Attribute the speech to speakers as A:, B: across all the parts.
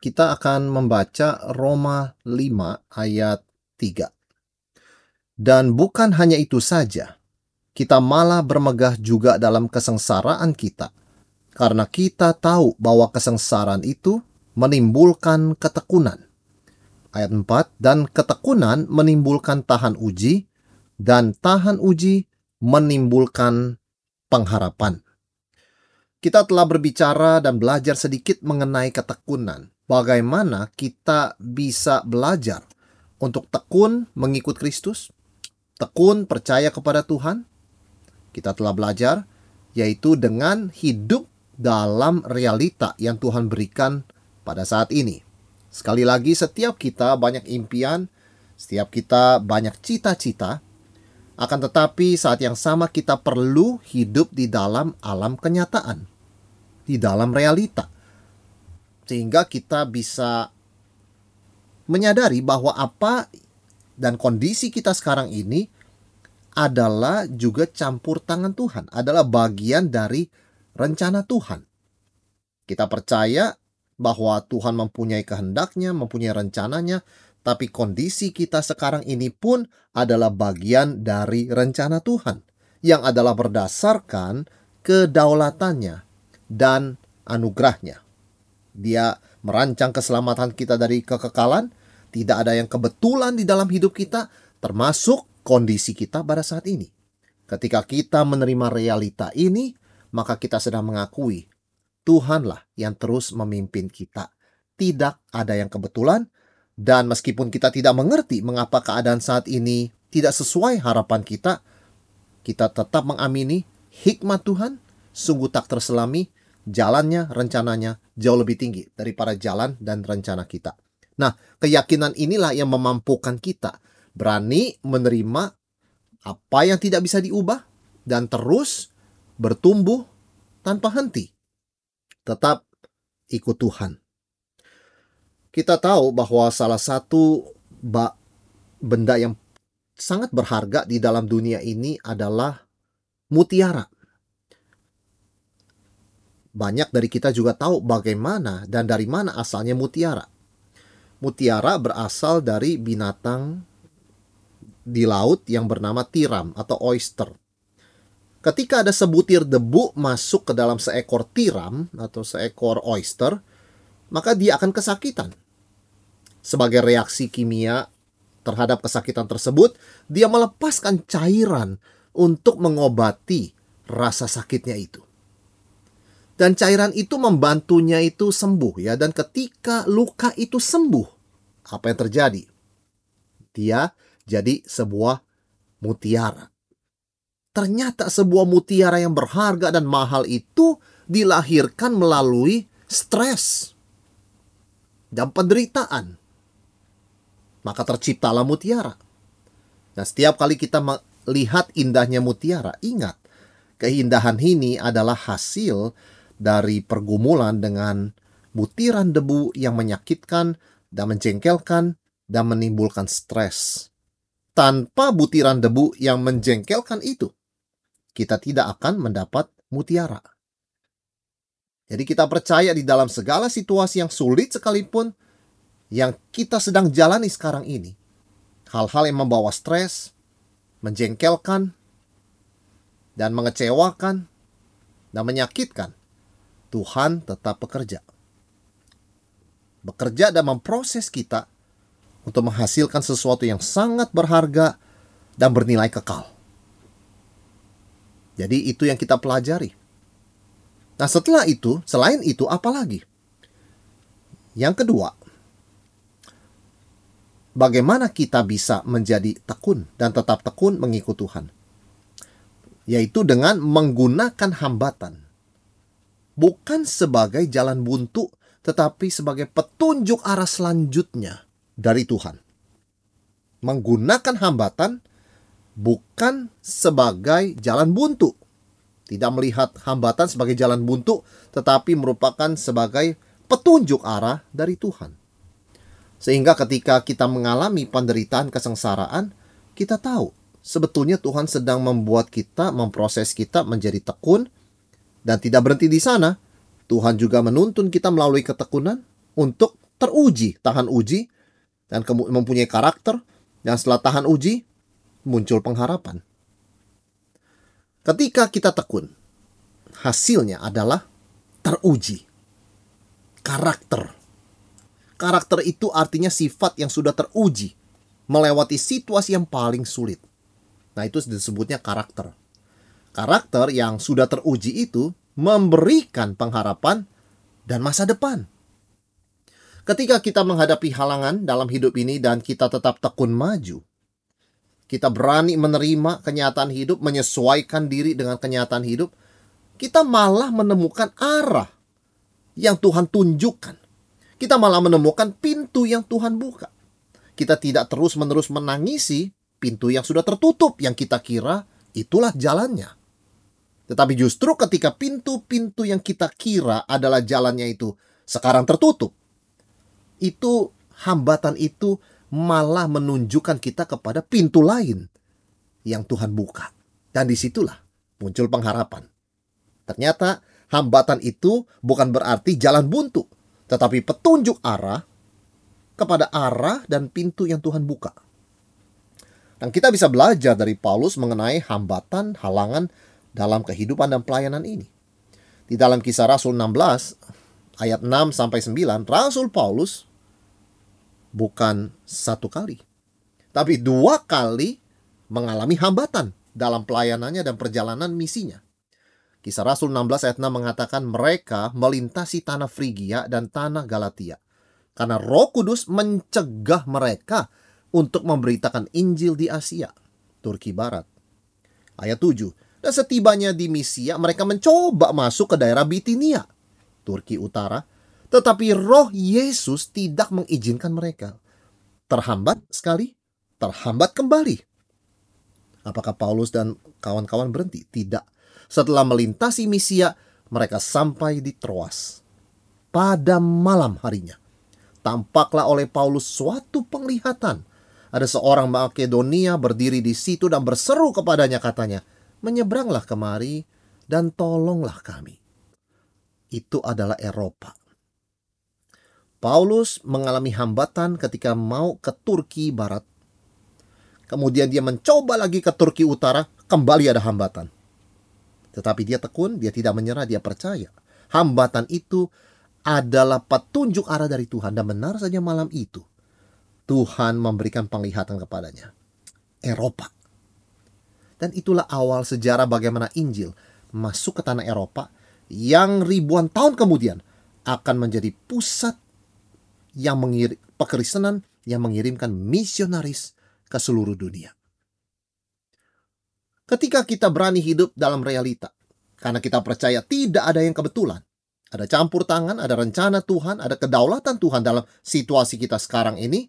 A: kita akan membaca Roma 5 ayat 3. Dan bukan hanya itu saja, kita malah bermegah juga dalam kesengsaraan kita, karena kita tahu bahwa kesengsaraan itu menimbulkan ketekunan. Ayat 4, dan ketekunan menimbulkan tahan uji, dan tahan uji menimbulkan pengharapan. Kita telah berbicara dan belajar sedikit mengenai ketekunan bagaimana kita bisa belajar untuk tekun mengikut Kristus, tekun percaya kepada Tuhan. Kita telah belajar yaitu dengan hidup dalam realita yang Tuhan berikan pada saat ini. Sekali lagi, setiap kita banyak impian, setiap kita banyak cita-cita, akan tetapi saat yang sama kita perlu hidup di dalam alam kenyataan, di dalam realita sehingga kita bisa menyadari bahwa apa dan kondisi kita sekarang ini adalah juga campur tangan Tuhan, adalah bagian dari rencana Tuhan. Kita percaya bahwa Tuhan mempunyai kehendaknya, mempunyai rencananya, tapi kondisi kita sekarang ini pun adalah bagian dari rencana Tuhan yang adalah berdasarkan kedaulatannya dan anugerahnya. Dia merancang keselamatan kita dari kekekalan. Tidak ada yang kebetulan di dalam hidup kita, termasuk kondisi kita pada saat ini. Ketika kita menerima realita ini, maka kita sedang mengakui Tuhanlah yang terus memimpin kita. Tidak ada yang kebetulan, dan meskipun kita tidak mengerti mengapa keadaan saat ini tidak sesuai harapan kita, kita tetap mengamini hikmat Tuhan sungguh tak terselami jalannya, rencananya jauh lebih tinggi daripada jalan dan rencana kita. Nah, keyakinan inilah yang memampukan kita berani menerima apa yang tidak bisa diubah dan terus bertumbuh tanpa henti. Tetap ikut Tuhan. Kita tahu bahwa salah satu benda yang sangat berharga di dalam dunia ini adalah mutiara banyak dari kita juga tahu bagaimana dan dari mana asalnya mutiara. Mutiara berasal dari binatang di laut yang bernama tiram atau oyster. Ketika ada sebutir debu masuk ke dalam seekor tiram atau seekor oyster, maka dia akan kesakitan. Sebagai reaksi kimia terhadap kesakitan tersebut, dia melepaskan cairan untuk mengobati rasa sakitnya itu dan cairan itu membantunya itu sembuh ya. Dan ketika luka itu sembuh apa yang terjadi? Dia jadi sebuah mutiara. Ternyata sebuah mutiara yang berharga dan mahal itu dilahirkan melalui stres dan penderitaan. Maka terciptalah mutiara. Nah setiap kali kita melihat indahnya mutiara ingat keindahan ini adalah hasil dari pergumulan dengan butiran debu yang menyakitkan dan menjengkelkan dan menimbulkan stres. Tanpa butiran debu yang menjengkelkan itu, kita tidak akan mendapat mutiara. Jadi kita percaya di dalam segala situasi yang sulit sekalipun yang kita sedang jalani sekarang ini, hal-hal yang membawa stres, menjengkelkan, dan mengecewakan, dan menyakitkan, Tuhan tetap bekerja. Bekerja dan memproses kita untuk menghasilkan sesuatu yang sangat berharga dan bernilai kekal. Jadi itu yang kita pelajari. Nah setelah itu, selain itu apa lagi? Yang kedua, bagaimana kita bisa menjadi tekun dan tetap tekun mengikut Tuhan? Yaitu dengan menggunakan hambatan bukan sebagai jalan buntu, tetapi sebagai petunjuk arah selanjutnya dari Tuhan. menggunakan hambatan bukan sebagai jalan buntu. Tidak melihat hambatan sebagai jalan buntu, tetapi merupakan sebagai petunjuk arah dari Tuhan. Sehingga ketika kita mengalami penderitaan kesengsaraan, kita tahu sebetulnya Tuhan sedang membuat kita, memproses kita menjadi tekun, dan tidak berhenti di sana. Tuhan juga menuntun kita melalui ketekunan untuk teruji, tahan uji, dan mempunyai karakter, dan setelah tahan uji, muncul pengharapan. Ketika kita tekun, hasilnya adalah teruji. Karakter Karakter itu artinya sifat yang sudah teruji, melewati situasi yang paling sulit. Nah, itu disebutnya karakter. Karakter yang sudah teruji itu memberikan pengharapan dan masa depan. Ketika kita menghadapi halangan dalam hidup ini dan kita tetap tekun maju, kita berani menerima kenyataan hidup, menyesuaikan diri dengan kenyataan hidup, kita malah menemukan arah yang Tuhan tunjukkan kita malah menemukan pintu yang Tuhan buka. Kita tidak terus-menerus menangisi pintu yang sudah tertutup yang kita kira itulah jalannya. Tetapi justru ketika pintu-pintu yang kita kira adalah jalannya itu sekarang tertutup, itu hambatan itu malah menunjukkan kita kepada pintu lain yang Tuhan buka. Dan di situlah muncul pengharapan. Ternyata hambatan itu bukan berarti jalan buntu, tetapi petunjuk arah kepada arah dan pintu yang Tuhan buka. Dan kita bisa belajar dari Paulus mengenai hambatan, halangan dalam kehidupan dan pelayanan ini. Di dalam kisah Rasul 16 ayat 6 sampai 9, Rasul Paulus bukan satu kali, tapi dua kali mengalami hambatan dalam pelayanannya dan perjalanan misinya. Kisah Rasul 16 ayat 6 mengatakan mereka melintasi tanah Frigia dan tanah Galatia. Karena roh kudus mencegah mereka untuk memberitakan Injil di Asia, Turki Barat. Ayat 7. Dan setibanya di Misia, mereka mencoba masuk ke daerah Bitinia, Turki Utara. Tetapi roh Yesus tidak mengizinkan mereka. Terhambat sekali, terhambat kembali. Apakah Paulus dan kawan-kawan berhenti? Tidak setelah melintasi Misia, mereka sampai di Troas. Pada malam harinya, tampaklah oleh Paulus suatu penglihatan. Ada seorang Makedonia berdiri di situ dan berseru kepadanya katanya, menyeberanglah kemari dan tolonglah kami. Itu adalah Eropa. Paulus mengalami hambatan ketika mau ke Turki Barat. Kemudian dia mencoba lagi ke Turki Utara, kembali ada hambatan. Tetapi dia tekun, dia tidak menyerah, dia percaya. Hambatan itu adalah petunjuk arah dari Tuhan. Dan benar saja malam itu, Tuhan memberikan penglihatan kepadanya. Eropa. Dan itulah awal sejarah bagaimana Injil masuk ke tanah Eropa yang ribuan tahun kemudian akan menjadi pusat yang mengirim pekristenan yang mengirimkan misionaris ke seluruh dunia. Ketika kita berani hidup dalam realita, karena kita percaya tidak ada yang kebetulan. Ada campur tangan, ada rencana Tuhan, ada kedaulatan Tuhan dalam situasi kita sekarang ini.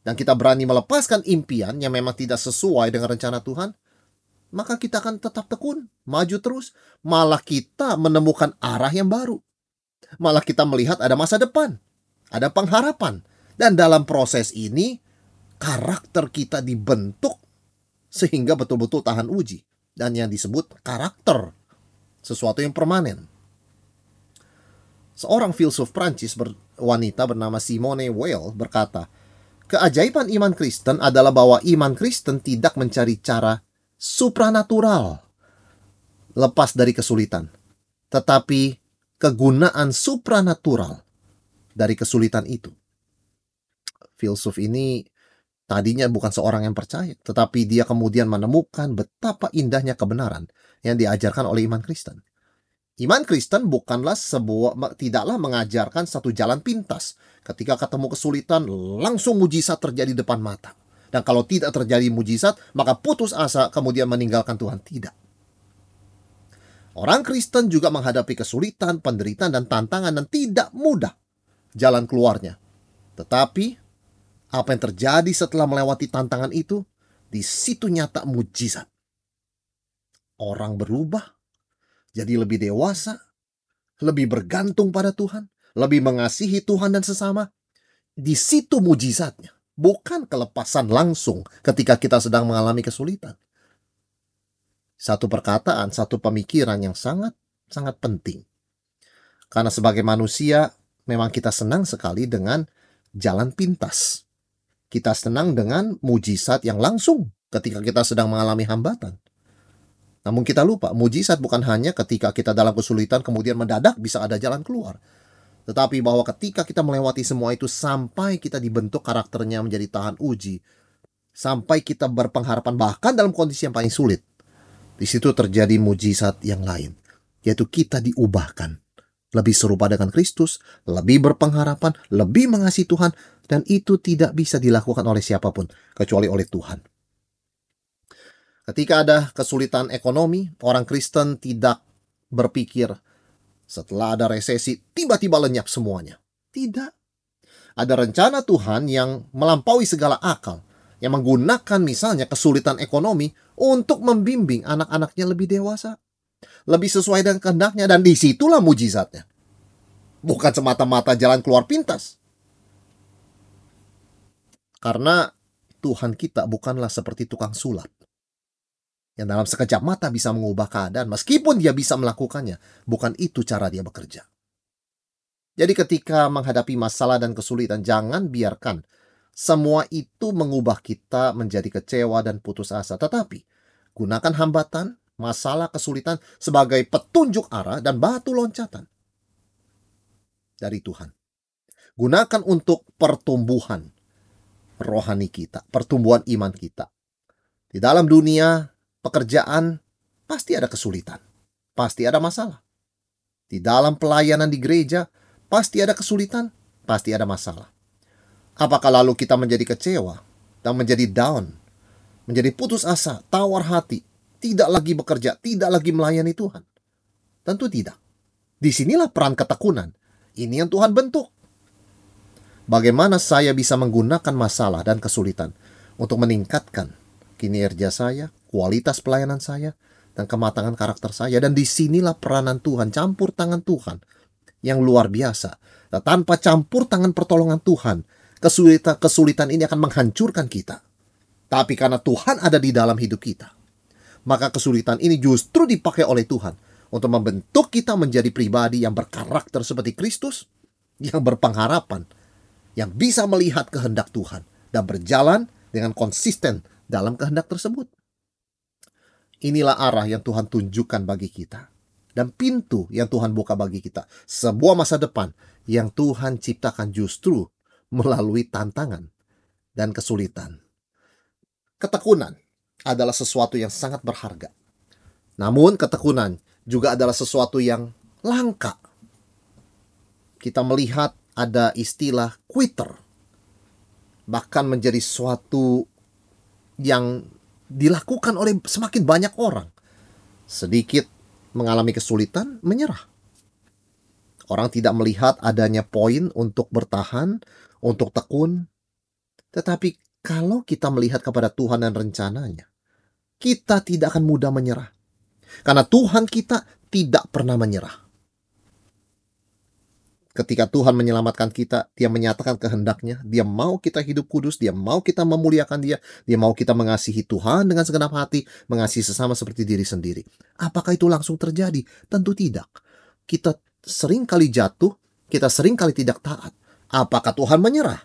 A: Dan kita berani melepaskan impian yang memang tidak sesuai dengan rencana Tuhan. Maka kita akan tetap tekun, maju terus. Malah kita menemukan arah yang baru. Malah kita melihat ada masa depan. Ada pengharapan. Dan dalam proses ini, karakter kita dibentuk sehingga betul-betul tahan uji dan yang disebut karakter sesuatu yang permanen. Seorang filsuf Prancis ber, wanita bernama Simone Weil berkata, "Keajaiban iman Kristen adalah bahwa iman Kristen tidak mencari cara supranatural lepas dari kesulitan, tetapi kegunaan supranatural dari kesulitan itu." Filsuf ini Tadinya bukan seorang yang percaya, tetapi dia kemudian menemukan betapa indahnya kebenaran yang diajarkan oleh iman Kristen. Iman Kristen bukanlah sebuah tidaklah mengajarkan satu jalan pintas. Ketika ketemu kesulitan, langsung mujizat terjadi depan mata. Dan kalau tidak terjadi mujizat, maka putus asa kemudian meninggalkan Tuhan. Tidak. Orang Kristen juga menghadapi kesulitan, penderitaan, dan tantangan dan tidak mudah jalan keluarnya. Tetapi Apa yang terjadi setelah melewati tantangan itu? Di situ nyata mujizat. Orang berubah, jadi lebih dewasa, lebih bergantung pada Tuhan, lebih mengasihi Tuhan dan sesama. Di situ mujizatnya, bukan kelepasan langsung ketika kita sedang mengalami kesulitan. Satu perkataan, satu pemikiran yang sangat sangat penting. Karena sebagai manusia, memang kita senang sekali dengan jalan pintas. Kita senang dengan mujizat yang langsung ketika kita sedang mengalami hambatan. Namun kita lupa, mujizat bukan hanya ketika kita dalam kesulitan kemudian mendadak bisa ada jalan keluar. Tetapi bahwa ketika kita melewati semua itu sampai kita dibentuk karakternya menjadi tahan uji, sampai kita berpengharapan bahkan dalam kondisi yang paling sulit. Di situ terjadi mujizat yang lain, yaitu kita diubahkan lebih serupa dengan Kristus, lebih berpengharapan, lebih mengasihi Tuhan, dan itu tidak bisa dilakukan oleh siapa pun kecuali oleh Tuhan. Ketika ada kesulitan ekonomi, orang Kristen tidak berpikir setelah ada resesi tiba-tiba lenyap semuanya. Tidak. Ada rencana Tuhan yang melampaui segala akal, yang menggunakan misalnya kesulitan ekonomi untuk membimbing anak-anaknya lebih dewasa lebih sesuai dengan kehendaknya dan di situlah mujizatnya. Bukan semata-mata jalan keluar pintas. Karena Tuhan kita bukanlah seperti tukang sulap. Yang dalam sekejap mata bisa mengubah keadaan meskipun dia bisa melakukannya. Bukan itu cara dia bekerja. Jadi ketika menghadapi masalah dan kesulitan jangan biarkan semua itu mengubah kita menjadi kecewa dan putus asa. Tetapi gunakan hambatan, masalah, kesulitan sebagai petunjuk arah dan batu loncatan dari Tuhan. Gunakan untuk pertumbuhan rohani kita, pertumbuhan iman kita. Di dalam dunia pekerjaan pasti ada kesulitan, pasti ada masalah. Di dalam pelayanan di gereja pasti ada kesulitan, pasti ada masalah. Apakah lalu kita menjadi kecewa dan menjadi down, menjadi putus asa, tawar hati, tidak lagi bekerja, tidak lagi melayani Tuhan? Tentu tidak. Di sinilah peran ketekunan. Ini yang Tuhan bentuk. Bagaimana saya bisa menggunakan masalah dan kesulitan untuk meningkatkan kinerja saya, kualitas pelayanan saya, dan kematangan karakter saya. Dan di sinilah peranan Tuhan, campur tangan Tuhan yang luar biasa. Nah, tanpa campur tangan pertolongan Tuhan, kesulitan, kesulitan ini akan menghancurkan kita. Tapi karena Tuhan ada di dalam hidup kita, maka kesulitan ini justru dipakai oleh Tuhan untuk membentuk kita menjadi pribadi yang berkarakter seperti Kristus, yang berpengharapan, yang bisa melihat kehendak Tuhan dan berjalan dengan konsisten dalam kehendak tersebut. Inilah arah yang Tuhan tunjukkan bagi kita dan pintu yang Tuhan buka bagi kita. Sebuah masa depan yang Tuhan ciptakan justru melalui tantangan dan kesulitan. Ketekunan adalah sesuatu yang sangat berharga. Namun ketekunan juga adalah sesuatu yang langka. Kita melihat ada istilah quitter. Bahkan menjadi suatu yang dilakukan oleh semakin banyak orang. Sedikit mengalami kesulitan, menyerah. Orang tidak melihat adanya poin untuk bertahan, untuk tekun. Tetapi kalau kita melihat kepada Tuhan dan rencananya, kita tidak akan mudah menyerah. Karena Tuhan kita tidak pernah menyerah. Ketika Tuhan menyelamatkan kita, Dia menyatakan kehendaknya, Dia mau kita hidup kudus, Dia mau kita memuliakan Dia, Dia mau kita mengasihi Tuhan dengan segenap hati, mengasihi sesama seperti diri sendiri. Apakah itu langsung terjadi? Tentu tidak. Kita sering kali jatuh, kita sering kali tidak taat. Apakah Tuhan menyerah?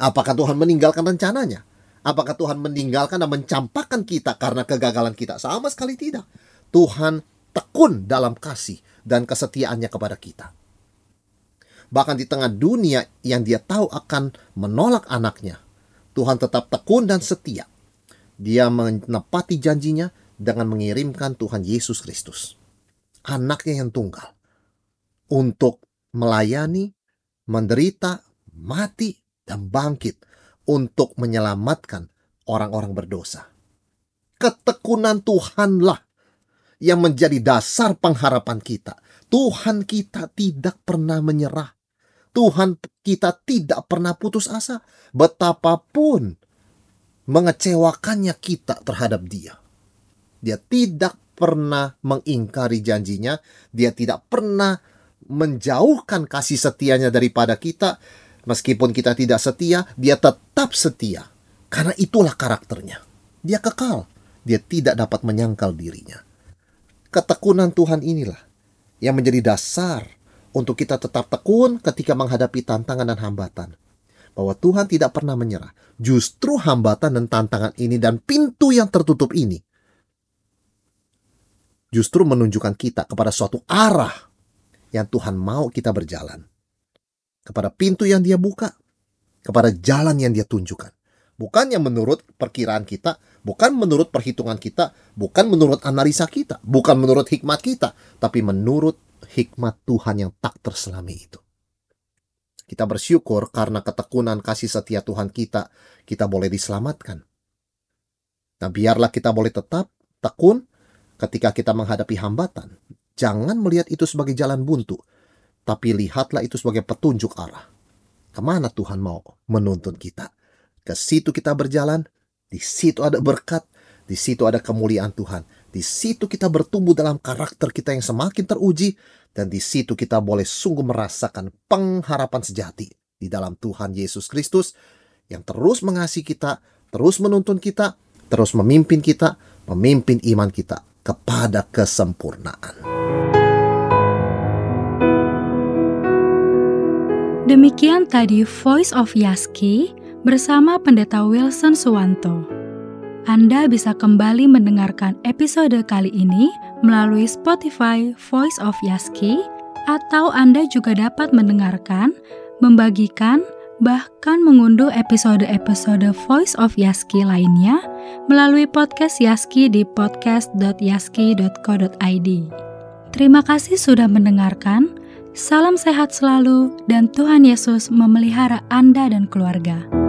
A: Apakah Tuhan meninggalkan rencananya? Apakah Tuhan meninggalkan dan mencampakkan kita karena kegagalan kita? Sama sekali tidak. Tuhan tekun dalam kasih dan kesetiaannya kepada kita. Bahkan di tengah dunia yang dia tahu akan menolak anaknya, Tuhan tetap tekun dan setia. Dia menepati janjinya dengan mengirimkan Tuhan Yesus Kristus. Anaknya yang tunggal. Untuk melayani, menderita, mati, dan bangkit untuk menyelamatkan orang-orang berdosa. Ketekunan Tuhanlah yang menjadi dasar pengharapan kita. Tuhan kita tidak pernah menyerah. Tuhan kita tidak pernah putus asa. Betapapun mengecewakannya kita terhadap dia. Dia tidak pernah mengingkari janjinya. Dia tidak pernah menjauhkan kasih setianya daripada kita. Meskipun kita tidak setia, dia tetap setia. Karena itulah karakternya. Dia kekal. Dia tidak dapat menyangkal dirinya. Ketekunan Tuhan inilah yang menjadi dasar untuk kita tetap tekun ketika menghadapi tantangan dan hambatan. Bahwa Tuhan tidak pernah menyerah. Justru hambatan dan tantangan ini dan pintu yang tertutup ini justru menunjukkan kita kepada suatu arah yang Tuhan mau kita berjalan. Kepada pintu yang dia buka, kepada jalan yang dia tunjukkan. Bukan yang menurut perkiraan kita, bukan menurut perhitungan kita, bukan menurut analisa kita, bukan menurut hikmat kita, tapi menurut hikmat Tuhan yang tak terselami itu. Kita bersyukur karena ketekunan kasih setia Tuhan kita, kita boleh diselamatkan. Nah, biarlah kita boleh tetap tekun ketika kita menghadapi hambatan. Jangan melihat itu sebagai jalan buntu, tapi lihatlah itu sebagai petunjuk arah. Ke mana Tuhan mau menuntun kita? Ke situ kita berjalan, di situ ada berkat, di situ ada kemuliaan Tuhan. Di situ kita bertumbuh dalam karakter kita yang semakin teruji, dan di situ kita boleh sungguh merasakan pengharapan sejati di dalam Tuhan Yesus Kristus yang terus mengasihi kita, terus menuntun kita, terus memimpin kita, memimpin iman kita kepada kesempurnaan.
B: Demikian tadi Voice of Yaski bersama Pendeta Wilson Suwanto. Anda bisa kembali mendengarkan episode kali ini melalui Spotify Voice of Yaski, atau Anda juga dapat mendengarkan, membagikan, bahkan mengunduh episode-episode Voice of Yaski lainnya melalui podcast Yaski di podcast.yaski.co.id. Terima kasih sudah mendengarkan. Salam sehat selalu, dan Tuhan Yesus memelihara Anda dan keluarga.